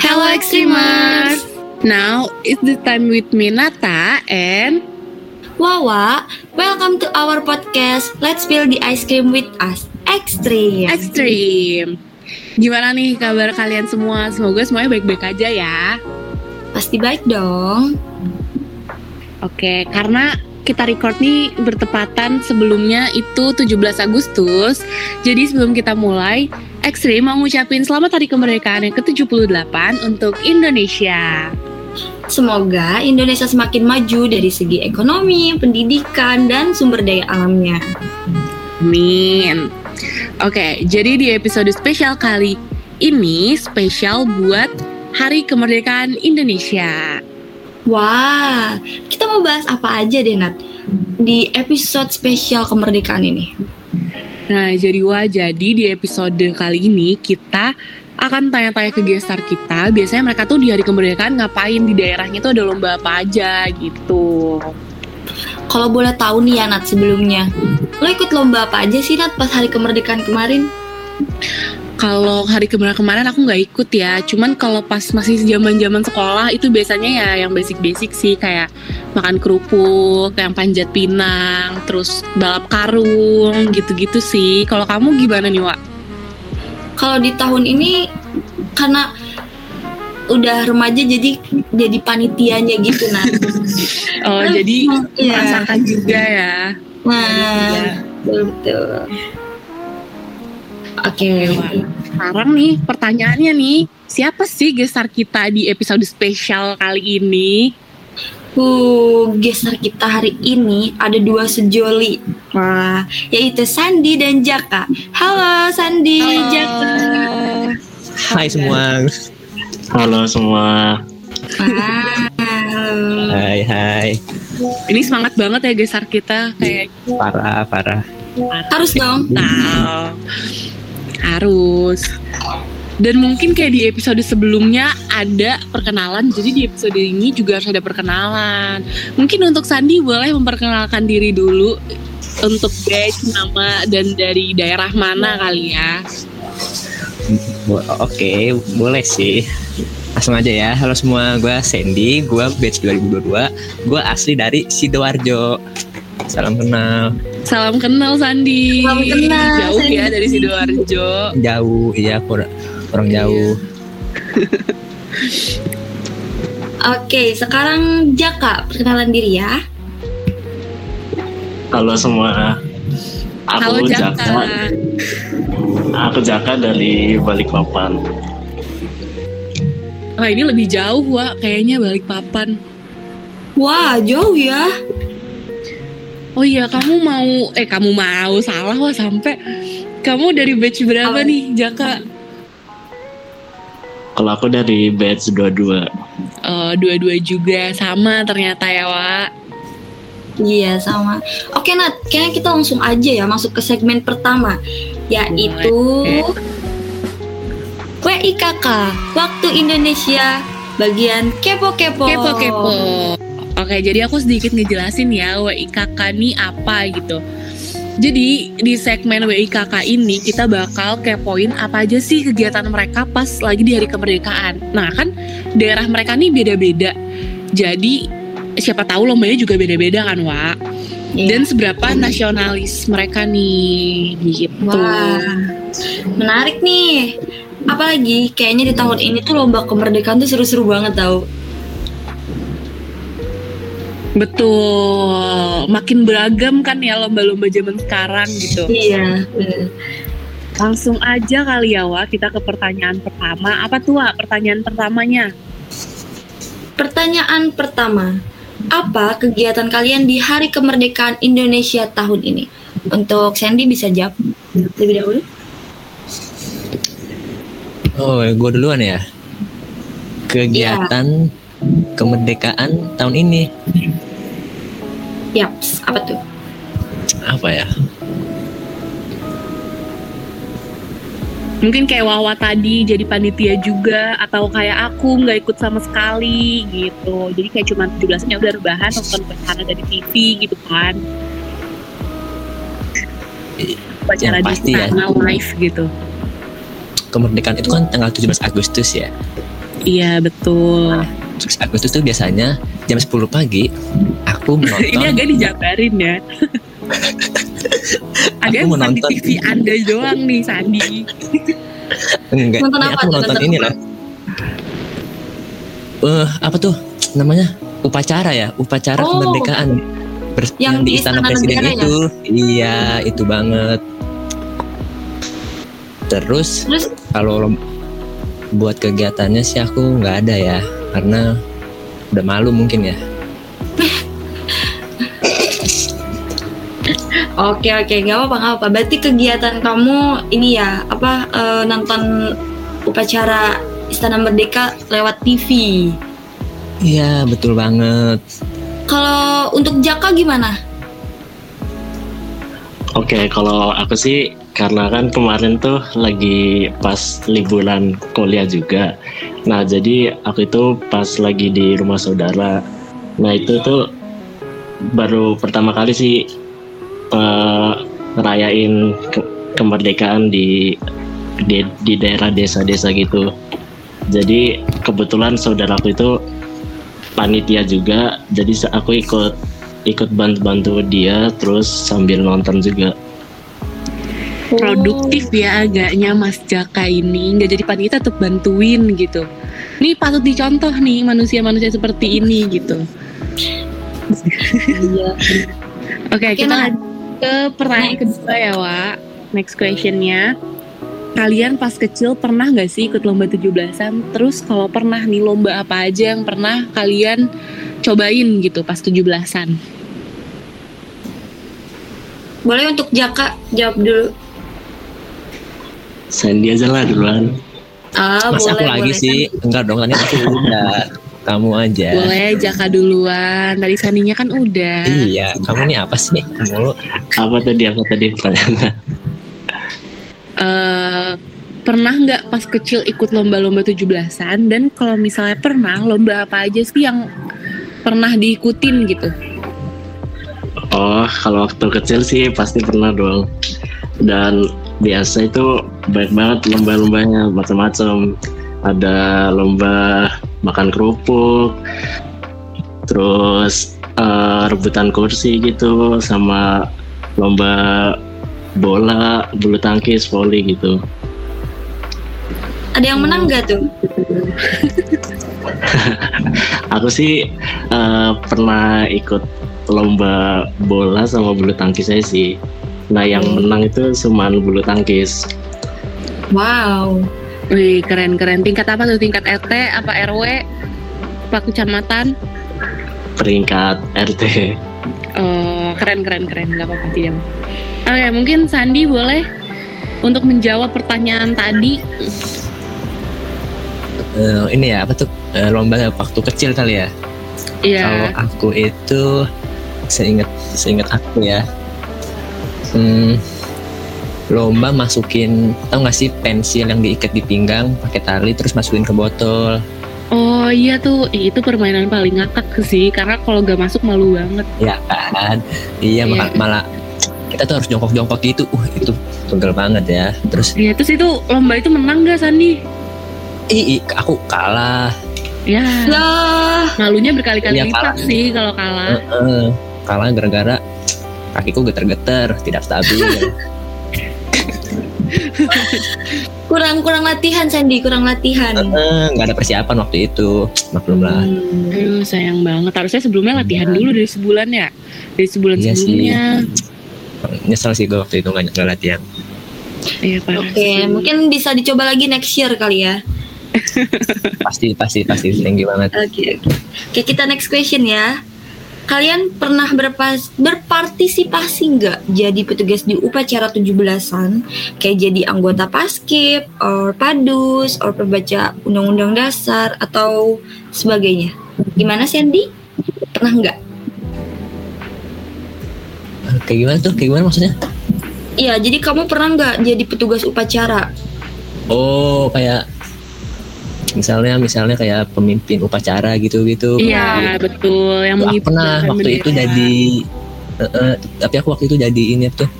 Hello Extremers! Now it's the time with me Nata and Wawa, welcome to our podcast Let's Spill the Ice Cream with Us Extreme Extreme. Gimana nih kabar kalian semua? Semoga semuanya baik-baik aja ya. Pasti baik dong Oke, karena kita record nih bertepatan sebelumnya itu 17 Agustus. Jadi sebelum kita mulai, Extreme mau ngucapin selamat Hari Kemerdekaan yang ke-78 untuk Indonesia. Semoga Indonesia semakin maju dari segi ekonomi, pendidikan, dan sumber daya alamnya Amin. Oke, jadi di episode spesial kali ini spesial buat Hari Kemerdekaan Indonesia. Wah, kita mau bahas apa aja deh Nat Di episode spesial kemerdekaan ini Nah, jadi wah, jadi di episode kali ini kita akan tanya-tanya ke gestar kita. Biasanya mereka tuh di hari kemerdekaan ngapain di daerahnya tuh ada lomba apa aja gitu. Kalau boleh tahu nih ya Nat sebelumnya Lo ikut lomba apa aja sih Nat pas hari kemerdekaan kemarin? Kalau hari kemerdekaan kemarin aku nggak ikut ya. Cuman kalau pas masih zaman-zaman sekolah itu biasanya ya yang basic-basic sih kayak makan kerupuk, yang panjat pinang, terus balap karung gitu-gitu sih. Kalau kamu gimana nih, Wak? Kalau di tahun ini karena udah remaja jadi jadi panitianya gitu Nat Oh, jadi iya. merasakan juga ya. Nah, betul betul. Oke, Sekarang nih pertanyaannya nih, siapa sih gestar kita di episode spesial kali ini? uh, geser kita hari ini ada dua sejoli, wah, yaitu Sandi dan Jaka. Halo Sandi, Jaka. Hai semua. Halo semua. Halo. Hai hai. Ini semangat banget ya gestar kita kayak Parah parah. Harus dong. Nah, harus. Dan mungkin kayak di episode sebelumnya ada perkenalan, jadi di episode ini juga harus ada perkenalan. Mungkin untuk Sandi boleh memperkenalkan diri dulu untuk guys nama dan dari daerah mana kali ya. Bo- Oke, boleh sih. Langsung aja ya. Halo semua, gue Sandy, gue batch 2022. Gue asli dari Sidoarjo. Salam kenal. Salam kenal Sandi. Salam kenal, Jauh Sandi. ya dari sidoarjo. Jauh, iya kurang kurang jauh. Oke, sekarang Jaka perkenalan diri ya. Halo semua. Aku Halo Jaka. Jaka. Aku Jaka dari Balikpapan. Wah ini lebih jauh Wak, kayaknya balik papan. Wah, jauh ya. Oh iya, kamu mau eh kamu mau salah wah sampai kamu dari batch berapa Apa? nih, Jaka? Kalau aku dari batch 22. Oh, dua-dua juga sama ternyata ya, Wak. Iya sama. Oke Nat, kayaknya kita langsung aja ya masuk ke segmen pertama, yaitu WIKK Waktu Indonesia bagian kepo-kepo. Kepo-kepo. Oke, jadi aku sedikit ngejelasin ya WIKK ini apa gitu. Jadi di segmen WIKK ini kita bakal kepoin apa aja sih kegiatan mereka pas lagi di hari kemerdekaan. Nah kan daerah mereka nih beda-beda. Jadi siapa tahu lombanya juga beda-beda kan, Wak. Iya. Dan seberapa nasionalis mereka nih gitu. Wah, menarik nih. Apalagi kayaknya di tahun ini tuh lomba kemerdekaan tuh seru-seru banget tau. Betul. Makin beragam kan ya lomba-lomba zaman sekarang gitu. Iya. Langsung aja kali ya, Wak, kita ke pertanyaan pertama. Apa tuh, Wak, pertanyaan pertamanya? Pertanyaan pertama, apa kegiatan kalian di Hari Kemerdekaan Indonesia tahun ini? Untuk Sandy bisa jawab lebih dahulu. Oh, gue duluan ya. Kegiatan kemerdekaan tahun ini Yaps, apa tuh? apa ya? Mungkin kayak Wawa tadi jadi panitia juga atau kayak aku nggak ikut sama sekali gitu. Jadi kayak cuma 17 nya udah rebahan nonton bersama dari TV gitu kan. Di pasti ya. live gitu. Kemerdekaan itu kan tanggal 17 Agustus ya. Iya betul. Terus Agustus tuh biasanya jam 10 pagi aku menonton Ini agak dijabarin ya. agak Aku mau bukan di nonton. TV Anda doang nih Sandi. enggak Nonton apa aku nonton Nonton ini lah. Eh apa tuh namanya? Upacara ya, upacara Oh. kemerdekaan. Ber- Yang di Istana Presiden Negara ya? itu. Iya, itu banget. Terus Terus kalau buat kegiatannya sih aku nggak ada ya, karena udah malu mungkin ya. Oke oke nggak apa nggak apa. Berarti kegiatan kamu ini ya apa eh, nonton upacara Istana Merdeka lewat TV. Iya, betul banget. Kalau untuk Jaka gimana? Oke, kalau aku sih karena kan kemarin tuh lagi pas liburan kuliah juga. Nah, jadi aku itu pas lagi di rumah saudara. Nah, itu tuh baru pertama kali sih ngerayain ke- kemerdekaan di, di di daerah desa-desa gitu. Jadi kebetulan saudaraku itu panitia juga, jadi aku ikut ikut bantu-bantu dia terus sambil nonton juga. Produktif ya agaknya Mas Jaka ini nggak jadi panitia tetap bantuin gitu. Nih patut dicontoh nih manusia-manusia seperti ini gitu. Iya. Oke, Oke, kita Nah. lanjut ke pertanyaan kedua ya, Wak. Next questionnya. Kalian pas kecil pernah nggak sih ikut lomba 17-an? Terus kalau pernah nih lomba apa aja yang pernah kalian cobain gitu pas 17-an? Boleh untuk Jaka jawab dulu. Sandy aja lah duluan. Ah aku boleh lagi boleh. sih? Enggak dong, kan aku udah. Kamu aja. Boleh Jaka duluan. Tadi Sandinya kan udah. Iya, kamu nih apa sih? Mulu. Apa tadi apa tadi pertanyaannya? eh pernah nggak pas kecil ikut lomba-lomba 17-an dan kalau misalnya pernah lomba apa aja sih yang pernah diikutin gitu Oh, kalau waktu kecil sih pasti pernah dong. Dan biasa itu banyak banget lomba-lombanya macam-macam. Ada lomba makan kerupuk, terus eh, rebutan kursi gitu, sama lomba bola, bulu tangkis, voli gitu. Ada yang menang nggak tuh? Aku sih eh, pernah ikut lomba bola sama bulu tangkis saya sih. Nah yang menang itu cuma bulu tangkis. Wow. Wih keren-keren tingkat apa tuh tingkat RT apa RW apa kecamatan peringkat RT. oh keren keren keren nggak apa-apa diam oke mungkin Sandi boleh untuk menjawab pertanyaan tadi Eh, ini ya apa tuh Eh, lomba waktu kecil kali ya? Kalau ya aku itu seingat seingat aku ya. Hmm, lomba masukin tau gak sih pensil yang diikat di pinggang pakai tali terus masukin ke botol. Oh iya tuh. Itu permainan paling ngakak sih karena kalau gak masuk malu banget. Ya kan? Iya Iya. maka- malah kita tuh harus jongkok-jongkok gitu. Uh itu pegel banget ya. Terus ya terus itu lomba itu menang gak Sandi? Ih, aku kalah. Ya Lah, malunya berkali-kali Iya, lipat sih kalau kalah. Heeh, kalah gara-gara kakiku geter-geter tidak stabil kurang kurang latihan Sandy, kurang latihan. Heeh, nggak ada persiapan waktu itu maklum lah Hmm. Aduh sayang banget harusnya sebelumnya latihan dulu dari sebulan ya dari sebulan Iya sih. sebelumnya nyesel sih gue waktu itu nggak nggak latihan iya parah Oke, sih. mungkin bisa dicoba lagi next year kali ya. pasti pasti pasti tinggi banget Oke, oke. Oke, kita next question ya. Kalian pernah berpas berpartisipasi nggak jadi petugas di upacara 17-an? Kayak jadi anggota paskib, or padus, or pembaca undang-undang dasar, atau sebagainya. Gimana Sandy? Pernah nggak? kayak gimana tuh kayak gimana maksudnya Iya, jadi kamu pernah nggak jadi petugas upacara? oh kayak misalnya misalnya kayak pemimpin upacara gitu gitu iya betul yang aku pernah mengibarkan waktu itu jadi eh, eh, tapi aku waktu itu jadi ini tuh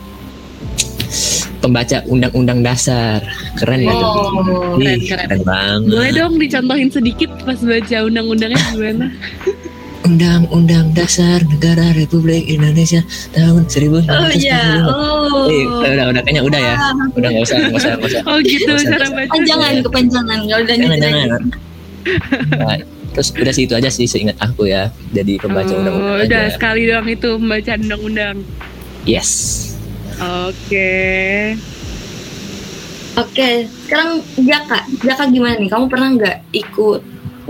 pembaca undang-undang dasar. Keren ya? Oh, keren, keren. keren banget. Boleh dong dicontohin sedikit pas baca undang-undangnya gimana? Undang-undang dasar negara Republik Indonesia tahun 1945. Oh iya, oh. Eh, udah, udah, udah, kayaknya udah ya. Udah nggak usah, nggak usah, nggak usah. Oh gitu usah, cara baca. Panjangan, kepanjangan. Gak udah Jangan, gitu jangan. Nah, terus udah sih itu aja sih seingat aku ya. Jadi pembaca Oh, undang-undang udah aja. sekali doang itu pembacaan undang-undang. Yes. Oke. Oke, sekarang Jaka. Jaka gimana nih? Kamu pernah nggak ikut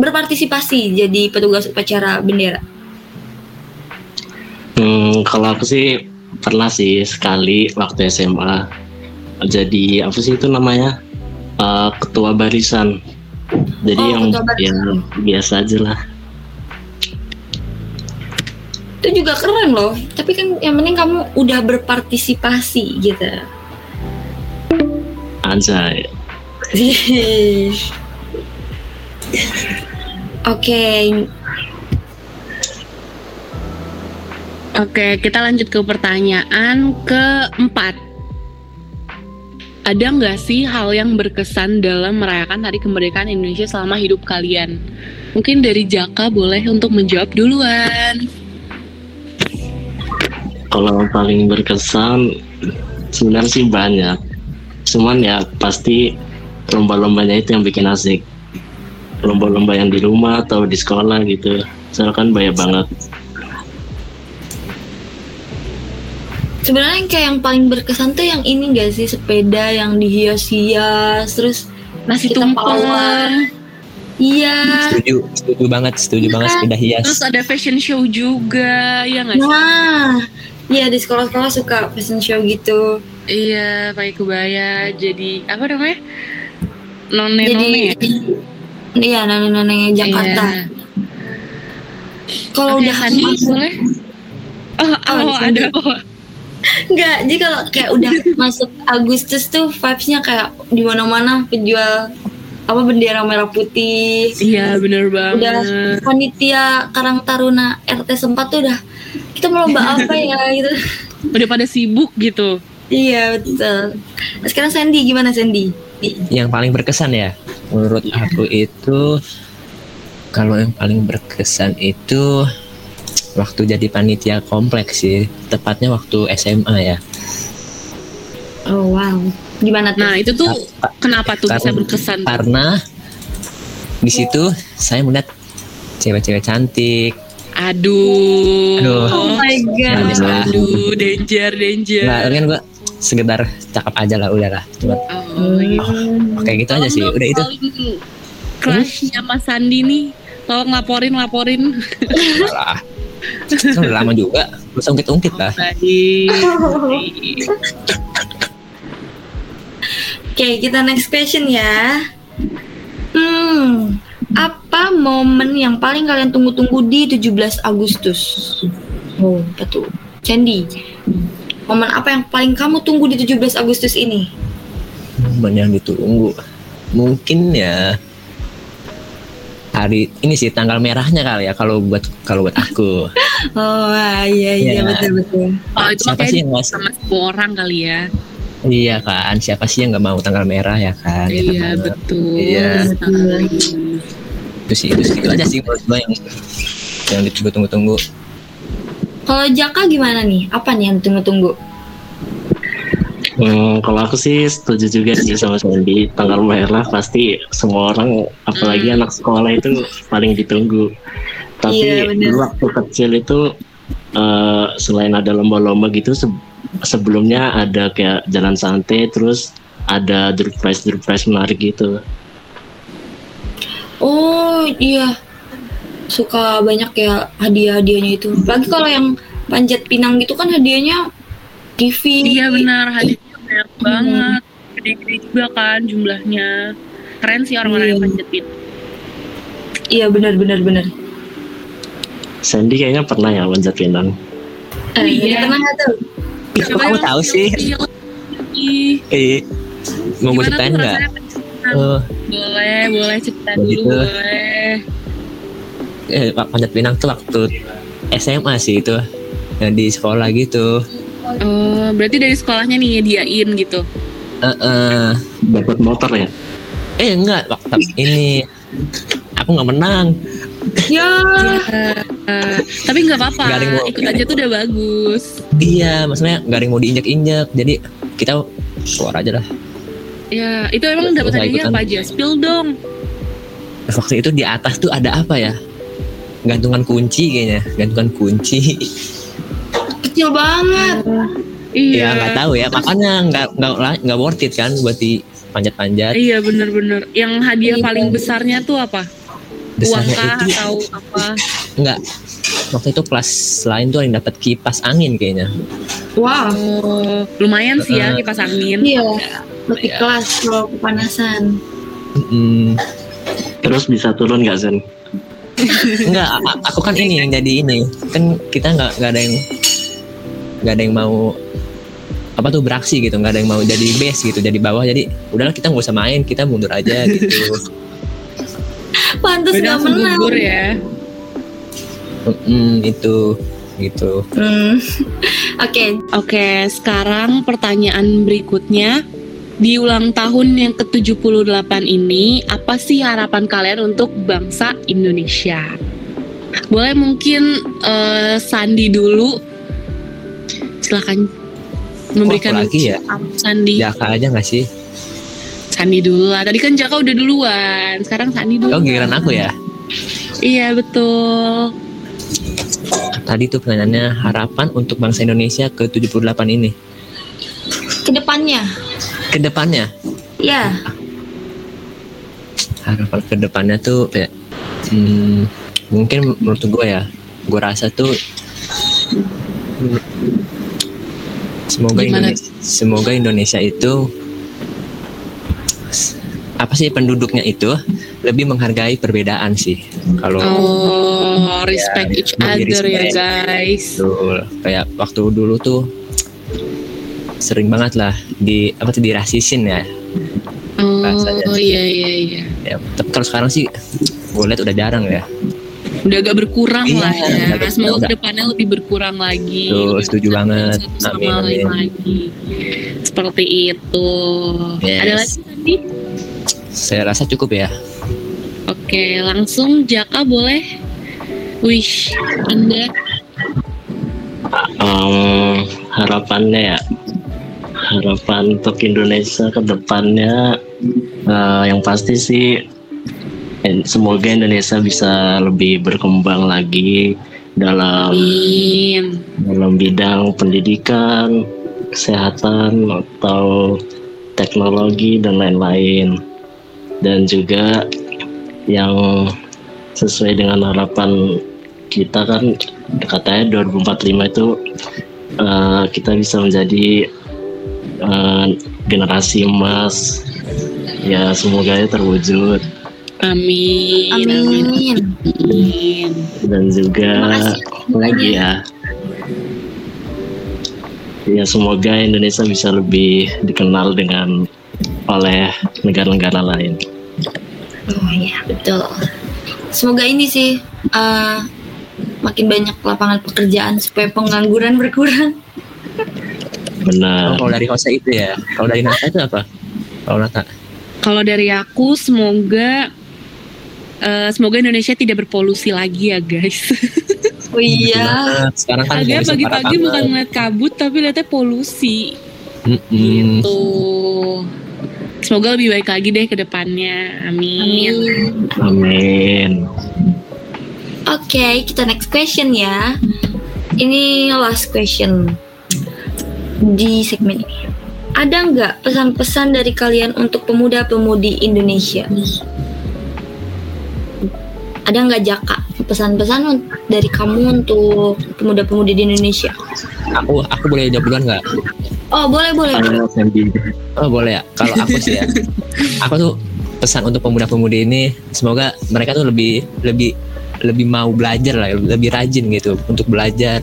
berpartisipasi jadi petugas upacara bendera? Hmm, kalau aku sih pernah sih sekali waktu SMA. Jadi apa sih itu namanya? Eh, ketua barisan. Jadi Oh, yang barisan. ya biasa aja lah. Itu juga keren loh. Tapi kan yang penting kamu udah berpartisipasi gitu. Anjay. Oke, Oke, kita lanjut ke pertanyaan keempat. Ada nggak sih hal yang berkesan dalam merayakan Hari Kemerdekaan Indonesia selama hidup kalian? Mungkin dari Jaka boleh untuk menjawab duluan. Kalau yang paling berkesan sebenarnya sih banyak. Cuman ya pasti lomba-lombanya itu yang bikin asik. Lomba-lomba yang di rumah atau di sekolah gitu. Soalnya kan banyak banget. sebenarnya yang kayak yang paling berkesan tuh yang ini gak sih sepeda yang dihias-hias terus Nasi tumpeng. iya Setuju, setuju banget, setuju banget Kan? sepeda hias. Terus ada fashion show juga, ya nggak sih? nah iya di sekolah-sekolah suka fashion show gitu Iya, pakai kebaya. Jadi apa namanya? None jadi none. ya? Iya nenek-nenek Jakarta Iya. kalau udah Sandi boleh? Oh, Oh, oh, ada. Oh. Enggak, jadi kalau kayak udah masuk Agustus tuh vibes-nya kayak di mana-mana penjual apa bendera merah putih. Iya, bener banget. Udah panitia Karang Taruna RT sempat tuh udah kita mau lomba apa ya gitu. Udah pada sibuk gitu. Iya betul. Nah, sekarang Sandy gimana Sandy? Yang paling berkesan ya, menurut aku itu kalau yang paling berkesan itu waktu jadi panitia kompleks sih, tepatnya waktu SMA ya. Oh wow. Gimana tuh? Nah, itu tuh Pa- kenapa tuh bisa Karena- berkesan? Karena di situ saya melihat cewek-cewek cantik. Aduh. Aduh. oh my god. Aduh, danger, danger. Nggak, tapi kan gue sekedar cakep aja lah udah lah. Cuma Oh, iya. kayak gitu aja sih. Udah itu. Crushnya Mas Sandi nih. Tolong laporin, laporin. lah. Kan udah lama juga. Terus ungkit-ungkit lah. Baik. Oke, kita next question ya. Hmm, apa momen yang paling kalian tunggu-tunggu di 17 Agustus? Oh, apa tuh? Sandy, momen apa yang paling kamu tunggu di 17 Agustus ini? Momen yang ditunggu. Mungkin ya hari ini sih tanggal merahnya kali ya kalau buat kalau buat aku. Oh, ah, iya, iya, Iya. betul, betul. Oh, itu Siapa sih yang nggak sama semua orang kali ya. Iya kan, siapa sih yang nggak mau tanggal merah ya kan? Iya, banget. betul. Iya. sekali. Itu sih itu, itu aja sih menurut gue yang yang ditunggu-tunggu. Kalau Jaka gimana nih? Apa nih yang tunggu-tunggu? Hmm, kalau aku sih setuju juga sih sama Sandy. Tanggal merah pasti semua orang, apalagi Hmm. anak sekolah itu paling ditunggu. Tapi Iya, bener. dulu waktu kecil itu eh, selain ada lomba-lomba gitu, se- sebelumnya ada kayak jalan santai, terus ada door prize menarik gitu. Oh, iya. Suka banyak ya hadiah-hadiahnya itu. Lagi kalau yang panjat pinang gitu kan hadiahnya TV. Iya benar, hadiahnya banyak banget. Gede-gede juga kan jumlahnya. Keren sih orang-orang Iya. yang panjatin. Iya, benar benar benar. Sandy kayaknya pernah ya manjat pinang. Eh, Iya. pernah tuh? Ih, kok kamu tahu sih? Ih, Eh, mau gue ceritain nggak? panjat pinang? Oh, Boleh, boleh cerita dulu, boleh. Eh, Pak Panjat Pinang tuh waktu SMA sih itu yang di sekolah gitu Oh, berarti dari sekolahnya nih nyediain gitu. Eh, eh, Dapat motor ya? eh enggak, tapi ini aku nggak menang. Ya, Eh, tapi nggak apa-apa, mau- ikut aja tuh udah bagus. Iya, maksudnya yang mau diinjak-injak, jadi kita keluar aja lah. Ya, itu emang dapat hadiahnya apa aja? Spill dong. Waktu itu di atas tuh ada apa ya? Gantungan kunci kayaknya, gantungan kunci. kecil banget. Iya. ya nggak tahu ya, makanya nggak nggak nggak worth it kan buat di panjat-panjat. Iya bener-bener. Yang hadiah Iya. paling besarnya tuh apa? Uang Besarnya kah itu atau apa? enggak. Waktu itu kelas lain tuh yang dapat kipas angin kayaknya. Wow. Oh, lumayan sih ya Eh. kipas angin. Iya. Lebih Iya. kelas kalau kepanasan. Mm, Terus bisa turun nggak Zen? Enggak, aku kan ini yang jadi ini. Kan kita nggak nggak ada yang nggak ada yang mau apa tuh beraksi gitu nggak ada yang mau jadi base gitu jadi bawah jadi udahlah kita nggak usah main kita mundur aja gitu Pantas nggak menang. gugur ya. Mm, itu gitu Hmm. Oke, Oke, sekarang pertanyaan berikutnya. Di ulang tahun yang ke-78 ini, apa sih harapan kalian untuk bangsa Indonesia? Boleh mungkin eh, Sandi dulu. Silahkan memberikan Wah, lagi ya Sandi. Jaka aja nggak sih Sandi dulu lah. Tadi kan Jaka udah duluan. Sekarang Sandi dulu. oh giliran aku ya Iya, betul. tadi tuh pertanyaannya harapan untuk bangsa Indonesia ke 78 ini ke depannya. Ke depannya Ya, harapan ke depannya tuh kayak hmm, mungkin menurut gue ya gue rasa tuh semoga Gimana? Indonesia semoga Indonesia itu apa sih penduduknya itu lebih menghargai perbedaan sih kalau Oh, respect each lebih other ya respect. guys. Betul. kayak waktu dulu tuh sering banget lah di apa tuh dirasisin ya Oh, Rasanya iya iya iya. ya tapi kalau sekarang sih gue lihat udah jarang ya Udah agak berkurang Iya, lah ya. agak- Semoga udah. ke depannya lebih berkurang lagi. Tuh, Lebih setuju banget. Satu sama Amin, amin. lagi. Seperti itu. Yes. Ada lagi tadi? saya rasa cukup ya Oke, langsung Jaka boleh wish Anda. Em, harapannya ya harapan untuk Indonesia ke depannya eh, yang pasti sih semoga Indonesia bisa lebih berkembang lagi dalam Amin. dalam bidang pendidikan, kesehatan atau teknologi dan lain-lain. Dan juga yang sesuai dengan harapan kita kan katanya 2045 itu eh, kita bisa menjadi eh, generasi emas. Ya semoga ya terwujud Amin. amin. Amin. dan juga semuanya. ya ya semoga Indonesia bisa lebih dikenal dengan oleh negara-negara lain. Oh iya betul. Semoga ini sih eh, makin banyak lapangan pekerjaan supaya pengangguran berkurang. Oh, Benar. kalau dari Jose itu ya kalau dari Nata itu apa kalau Nata Kalau dari aku semoga eh, semoga Indonesia tidak berpolusi lagi ya guys. Oh iya. Nah, sekarang kan Agak pagi-pagi bukan ngeliat kabut tapi lihatnya polusi Mm-mm. gitu. Semoga lebih baik lagi deh ke depannya. Amin. Amin. Oke, kita next question ya. Ini last question di segmen ini. Ada nggak pesan-pesan dari kalian untuk pemuda-pemudi Indonesia? Ada nggak Jaka pesan-pesan dari kamu untuk pemuda-pemudi di Indonesia? aku aku boleh jawab duluan nggak Oh boleh boleh. Oh boleh ya kalau aku sih ya aku tuh pesan untuk pemuda-pemudi ini semoga mereka tuh lebih lebih lebih mau belajar lah lebih rajin gitu untuk belajar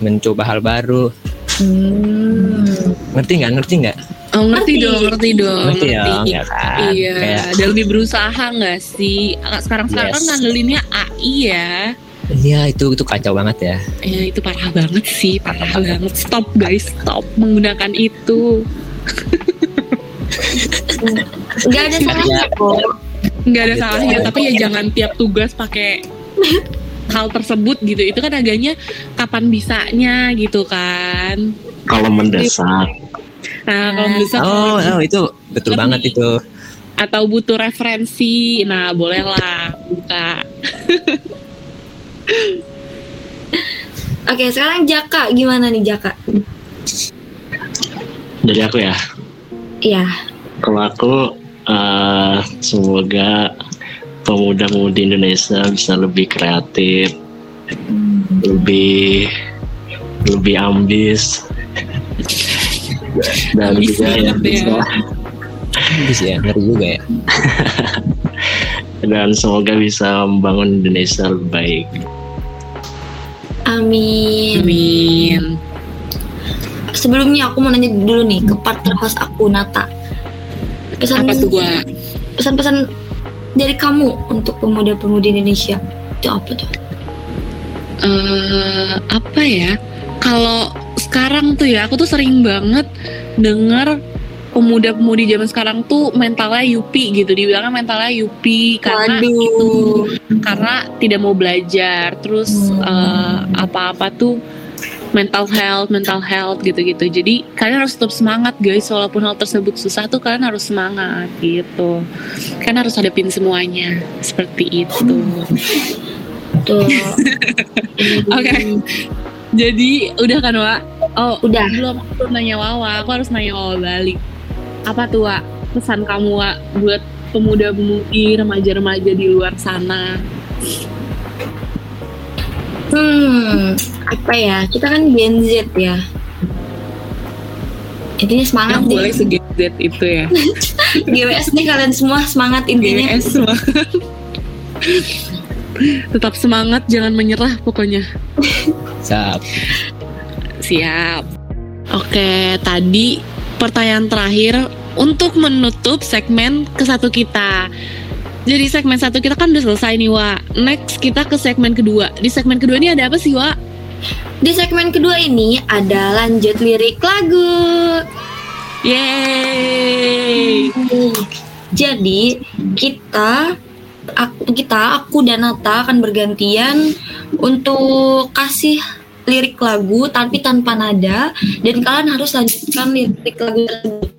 mencoba hal baru Hmm. ngerti nggak ngerti nggak Oh ngerti Ngerti. dong, ngerti dong. ngerti ya ya kan Iya, kayak dan lebih berusaha nggak sih? Sekarang sekarang Yes. kan ngandelinnya AI ya. Iya itu itu kacau banget ya. Ya itu parah banget sih, parah banget. Stop guys, stop menggunakan itu. Nggak ada salahnya kok. Nggak ada salahnya, tapi ya jangan tiap tugas pakai hal tersebut gitu. Itu kan agaknya kapan bisanya gitu kan. Kalau mendesak, Nah kalau bisa Oh, oh itu betul Lebih. banget itu. atau butuh referensi, nah bolehlah buka. Oke, sekarang Jaka gimana nih Jaka? dari aku ya. Iya. Kalau aku eh, semoga pemuda-pemudi Indonesia bisa lebih kreatif, lebih lebih ambis dan Ambis juga ya banget ya. bisa Bisa ya, ngeri juga ya. dan semoga bisa membangun Indonesia lebih baik. Amin. Amin. Sebelumnya aku mau nanya dulu nih ke partner host aku Nata. Pesan Apa tuh gua? pesan-pesan dari kamu untuk pemuda-pemudi Indonesia itu apa tuh? eh apa ya? Kalau sekarang tuh ya, aku tuh sering banget denger pemuda-pemudi zaman sekarang tuh mentalnya yupi gitu, dibilangnya mentalnya yupi karena Waduh. itu karena tidak mau belajar, terus Hmm. eh, apa-apa tuh mental health, mental health gitu-gitu. Jadi kalian harus tetap semangat guys, walaupun hal tersebut susah tuh kalian harus semangat gitu. Kalian harus hadapin semuanya seperti itu. Oke. Jadi udah kan Wak? Oh Udah. belum aku nanya Wawa, aku harus nanya Wawa balik. Apa tuh Wak pesan kamu Wak buat pemuda-pemudi, remaja-remaja di luar sana? Hmm, apa ya? Kita kan Gen Z ya. Intinya semangat Yang deh. boleh se-GZ itu ya. GWS nih kalian semua semangat intinya. GWS semangat. Tetap semangat, jangan menyerah pokoknya. Sap. Siap. Oke, tadi pertanyaan terakhir untuk menutup segmen ke satu kita. Jadi segmen satu kita kan udah selesai nih, Wak. Next kita ke segmen kedua. Di segmen kedua ini ada apa sih, Wak? Di segmen kedua ini ada lanjut lirik lagu. Yeay! Jadi kita aku, kita aku dan Nata akan bergantian untuk kasih lirik lagu tapi tanpa nada dan kalian harus lanjutkan lirik lagu tersebut.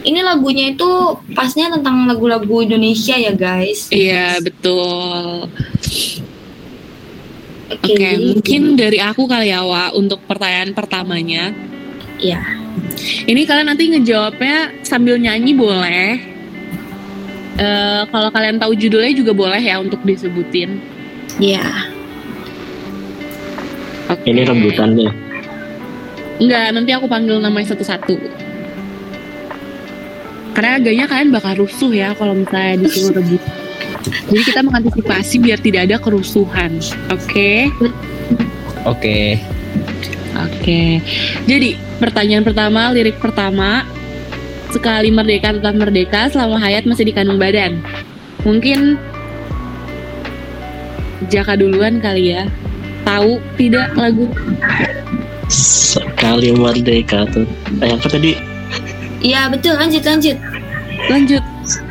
Ini lagunya itu pasnya tentang lagu-lagu Indonesia ya guys. Iya, betul. Oke, Oke, jadi- mungkin dari aku kali ya, Wak, untuk pertanyaan pertamanya. Iya. Ini kalian nanti ngejawabnya sambil nyanyi boleh. Eh, kalau kalian tahu judulnya juga boleh ya untuk disebutin. Iya. Oke. Ini rebutan nih. Enggak, nanti aku panggil namanya satu-satu. Karena agaknya kalian bakal rusuh ya kalau misalnya disuruh rebut. Jadi kita mengantisipasi biar tidak ada kerusuhan. Oke? Oke. Oke. Jadi, pertanyaan pertama, lirik pertama. Sekali merdeka tetap merdeka, selama hayat masih di kandung badan. Mungkin Jaka duluan kali ya. Tahu tidak lagu? Sekali merdeka tuh. Eh apa tadi? Iya betul lanjut lanjut. Lanjut.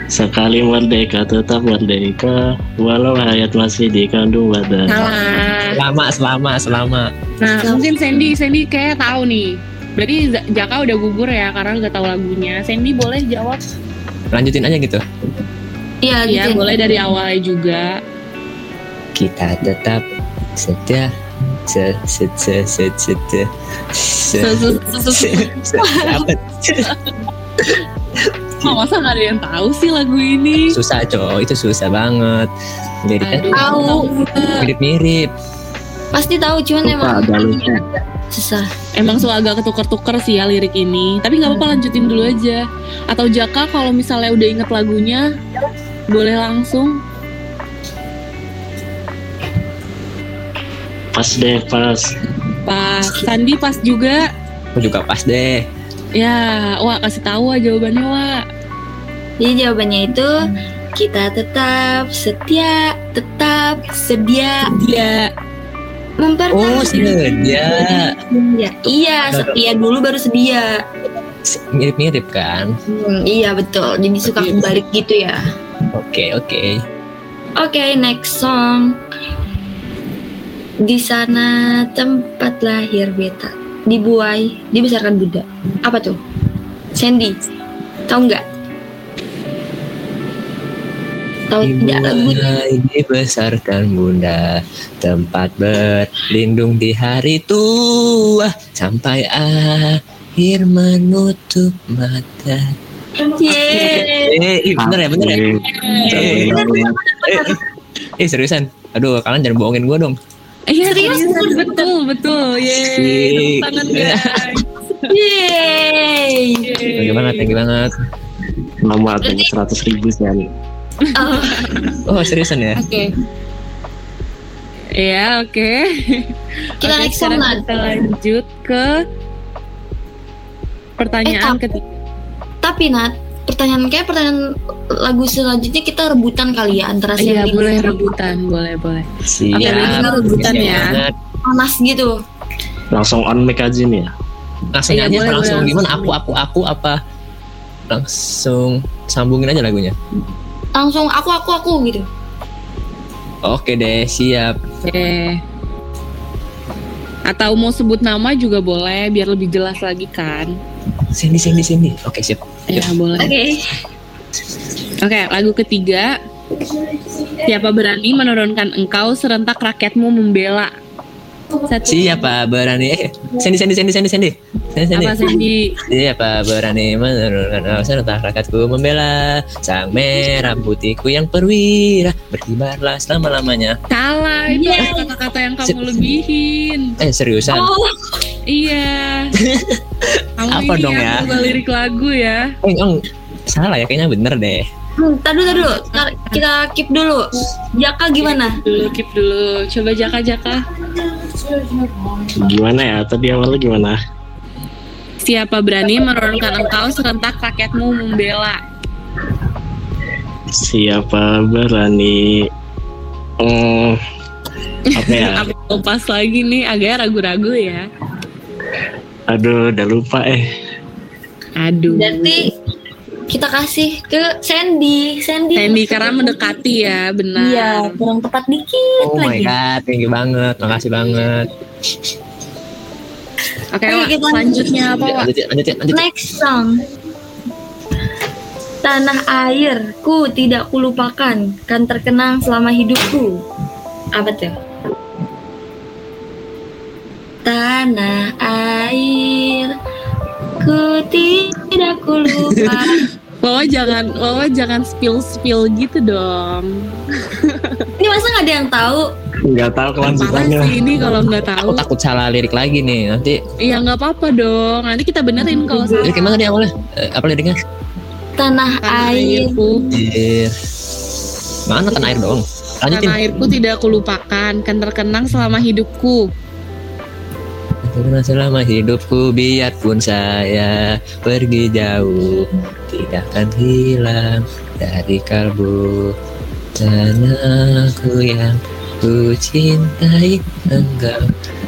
Sekali merdeka tetap merdeka walau hayat masih di kandung badan. Salah. Selama, selama, selama. Nah, mungkin Sandy, Sandy kayak tahu nih. Berarti Jaka udah gugur ya karena udah tahu lagunya. Sandy boleh jawab? Lanjutin aja gitu. Iya Iya, lanjutin. boleh dari awalnya juga. Kita tetap setia. Se, se, se, se, se, se, se, Se- se- se- se, se- apa? Oh, masa gak ada yang tahu sih lagu ini? Susah coy, itu susah banget. Jadi kan Tahu. mirip-mirip. Pasti tahu cuman Lupa, emang agak lupa. susah. Emang suka agak ketuker-tuker sih ya lirik ini. Tapi nggak apa-apa lanjutin dulu aja. Atau Jaka kalau misalnya udah inget lagunya, boleh langsung. Pas deh pas. Pas Sandi pas juga. Aku juga pas deh. Ya, wah kasih tahu aja jawabannya wah. Jadi jawabannya itu kita tetap setia, tetap sedia Dia Oh, mempertahankan. sedia. Ya, iya, setia dulu baru sedia. Mirip-mirip kan? Hmm, iya betul. Jadi suka kebalik gitu ya. Oke, oke. Oke, next song. Di sana tempat lahir beta. Dibuai, dibesarkan Buddha. Apa tuh? Sandy. Tahu nggak? Tahu tidak lagu? Dibesarkan bunda Tempat berlindung di hari tua Sampai akhir menutup mata Yeay. Eh, bener ya, bener ya Eh, eh, eh, seriusan Aduh, kalian jangan bohongin gue dong Iya Serius? serius betul betul Yeay. Tangan guys Yeay. Thank you banget, thank you banget Nama adanya seratus ribu sih. Oh, Oh, seriusan ya? Oke Iya oke kita Oke, next song sekarang Nat. kita lanjut ke Pertanyaan Eh, ketiga Tapi Nat, pertanyaan kayak pertanyaan lagu selanjutnya kita rebutan kali ya antara Iya Sandy boleh rebutan Boleh boleh Siap Oke, kita rebutan ya. banget. panas gitu. Langsung on mic aja nih ya. Langsung Iya, aja, boleh, langsung boleh, gimana? langsung. Aku, aku, aku, apa? Langsung sambungin aja lagunya Langsung aku aku aku gitu. Oke deh, siap Oke Atau mau sebut nama juga boleh Biar lebih jelas lagi kan Sandy, Sandy, Sandy Oke, siap Ya boleh Oke. Oke, lagu ketiga. Siapa berani menurunkan engkau serentak rakyatmu membela? Satu. Siapa berani eh Sandy Sandy Sandy Sandy Sandy Sandy Sandy Apa Sandy? Siapa berani menurunkan serta rakyatku membela Sang merah putihku yang perwira Berkibarlah selama-lamanya Salah, itu Yeay. kata-kata yang kamu lebihin. Eh seriusan Oh, Iya. Kamu Apa ini dong ya? lirik lagu ya. Eh eng, Salah ya kayaknya bener deh hmm, dulu. Ntar kita keep dulu. Jaka gimana? Dulu keep dulu. Coba jaka-jaka. Gimana ya? Tadi awalnya gimana? Siapa berani menurunkan engkau serentak rakyatmu membela? Siapa berani? Hmm, apa ya? Apa pas lagi nih agak ragu-ragu ya. Aduh, udah lupa eh. Aduh. Berarti kita kasih ke Sandy. Sandy. Sandy karena mendekati ya, benar. Iya, kurang tepat dikit Oh my lagi. god Thank you banget Makasih banget Oke, Wak, kita selanjutnya apa? Lanjut ya lanjut ya lanjut ya. Next song. Tanah airku tidak kulupakan kan terkenang selama hidupku. Apa tuh? Tanah air ku tidak kulupakan. Wawa jangan, Wawa jangan spill spill gitu dong. Ini masa nggak ada yang tahu? Nggak tahu kelanjutannya. sih ini kalau nggak tahu. Aku takut salah lirik lagi nih Nanti Iya nggak apa-apa dong. Nanti kita benerin kalau salah. Lirik gimana nih awalnya Eh, Apa liriknya Tanah Tanah air airku, Air Mana tanah air doang Lanjutin tanah airku tidak kulupakan, kan terkenang selama hidupku. Karena selama hidupku biarpun saya pergi jauh. Tidak akan hilang dari kalbu Tanahku yang ku cintai Engkau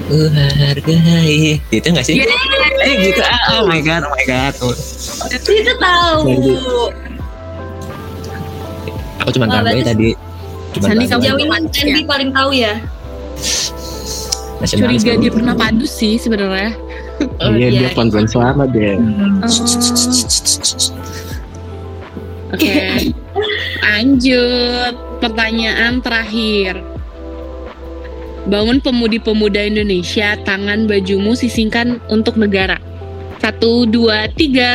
ku hargai. Gitu gak sih? Eh gitu. Ah, oh my god, oh my god. Itu tahu. Aku cuma berarti- tadi. Cuma Sandi kamu Sandy paling tahu ya. Nasionalis Curiga dia pernah padus sih sebenarnya. Oh, iya, iya. dia paduan suara deh. Oke. Lanjut pertanyaan terakhir. Bangun pemudi-pemuda Indonesia, tangan bajumu sisingkan untuk negara. Satu, dua, tiga.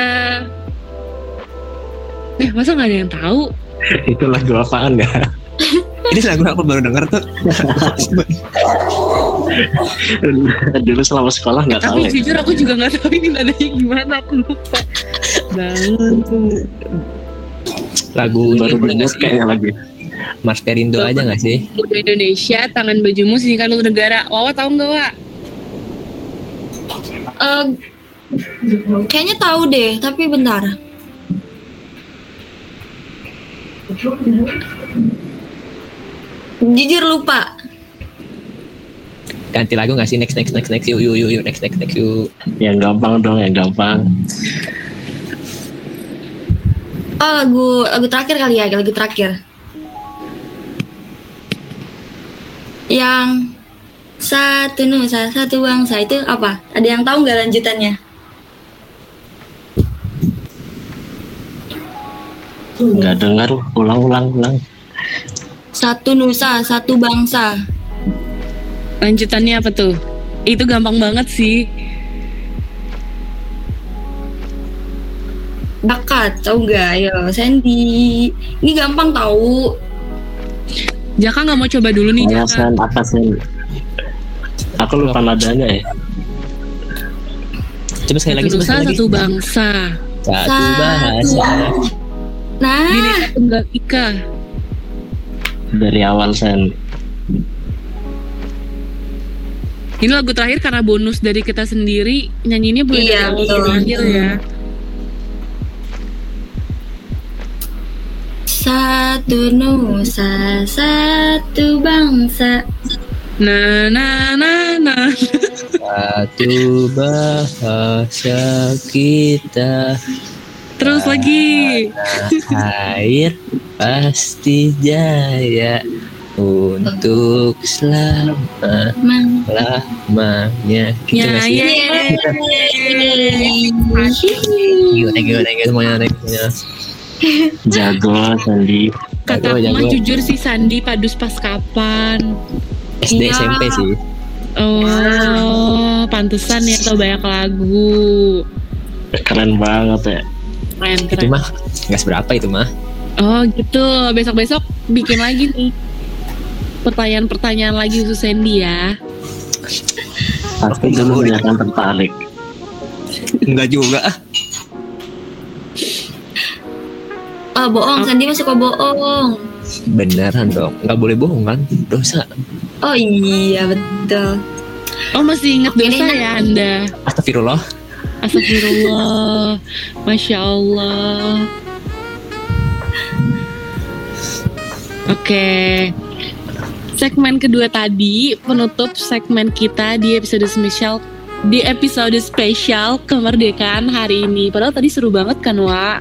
Eh, masa nggak ada yang tahu? Itu lagu apaan ya? Ini lagu aku baru denger tuh Dulu selama sekolah nggak tahu Tapi ya. jujur aku juga nggak tahu ini nadanya gimana, aku lupa. Bangun tuh. Lagu Baru sih? kayaknya lagi. Mas Perindo aja gak sih? Indonesia, tangan bajumu sisingkan untuk negara. Wawa tahu nggak, Wak? Eh, kayaknya tahu deh, tapi bentar. Jujur lupa. Ganti lagu nggak sih? Next, next, next, next. Yuk, yuk, yuk, yuk. Next, next, next, yuk. Yang gampang dong, yang gampang. Oh lagu lagu terakhir kali ya, lagu terakhir. Yang satu nusa satu bangsa itu apa? Ada yang tahu nggak lanjutannya? Nggak dengar, ulang, ulang, ulang. Satu nusa satu bangsa. Lanjutannya apa tuh? Itu gampang banget sih. Bakat, tahu nggak? Ayo, Sandy. Ini gampang tahu. Jaka nggak mau coba dulu nih Saya Jaka. sen, apa sen? Aku lupa nadanya ya. Coba sekali lagi, Satu coba lagi. satu bangsa. Satu bahasa. Nah, Bineka Tunggal Ika. Dari awal sen. Ini lagu terakhir karena bonus dari kita sendiri nyanyinya boleh Iya, dari betul. sampai akhir ya. satu nusa satu bangsa. Nah, nah, nah, nah. Satu bahasa kita. Terus lagi. Air pasti jaya untuk selama lamanya. Gitu Ya, sih? ya. Thank you, thank you, thank you semuanya, thank you semuanya. Jago, Sandi. Kata aku Jago, mah jujur sih Sandi padus pas kapan. SD, Iya. SMP sih. Oh, pantesan ya tau banyak lagu. Keren banget ya. Keren, Itu keren. mah nggak seberapa itu mah. Oh gitu, besok-besok bikin lagi nih. Pertanyaan-pertanyaan lagi khusus Sandy ya. Pasti dulu banyak yang tertarik. Enggak juga. Oh bohong, Sandy mah suka bohong. Beneran dong, nggak boleh bohong kan? Dosa. Oh iya betul. Oh masih inget Oke, dosa ya Anda? Astagfirullah. Astagfirullah. Masya Allah. Oke. Segmen kedua tadi penutup segmen kita di episode spesial di episode spesial kemerdekaan hari ini. Padahal tadi seru banget kan, Wak?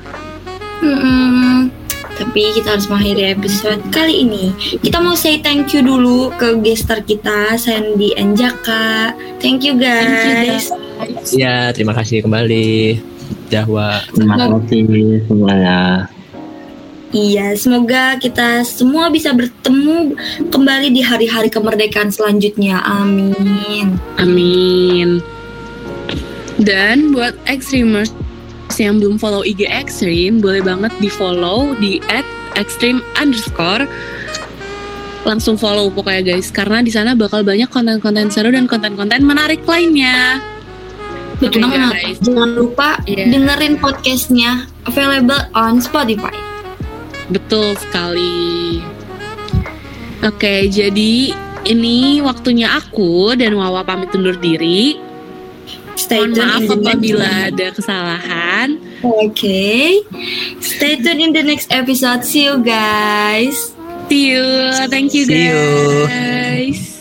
Mm-mm. Tapi kita harus mengakhiri episode kali ini. Kita mau say thank you dulu ke gestar kita, Sandy and Jaka. Thank you guys. Ya, terima kasih kembali. Jawa. Terima kasih semuanya. Iya, semoga kita semua bisa bertemu kembali di hari-hari kemerdekaan selanjutnya. Amin. Amin. Dan buat Extremers yang belum follow IG Extreme, boleh banget di follow di at extreme underscore. Langsung follow pokoknya guys, karena di sana bakal banyak konten-konten seru dan konten-konten menarik lainnya. Betul Oke, banget. Jangan lupa Iya. dengerin podcastnya available on Spotify. Betul sekali. Oke, jadi ini waktunya aku dan Wawa pamit undur diri. Stay Mohon tune maaf in the next apabila ada kesalahan. Oke. Stay tune in the next episode. See you guys. See you. Thank you See you. guys.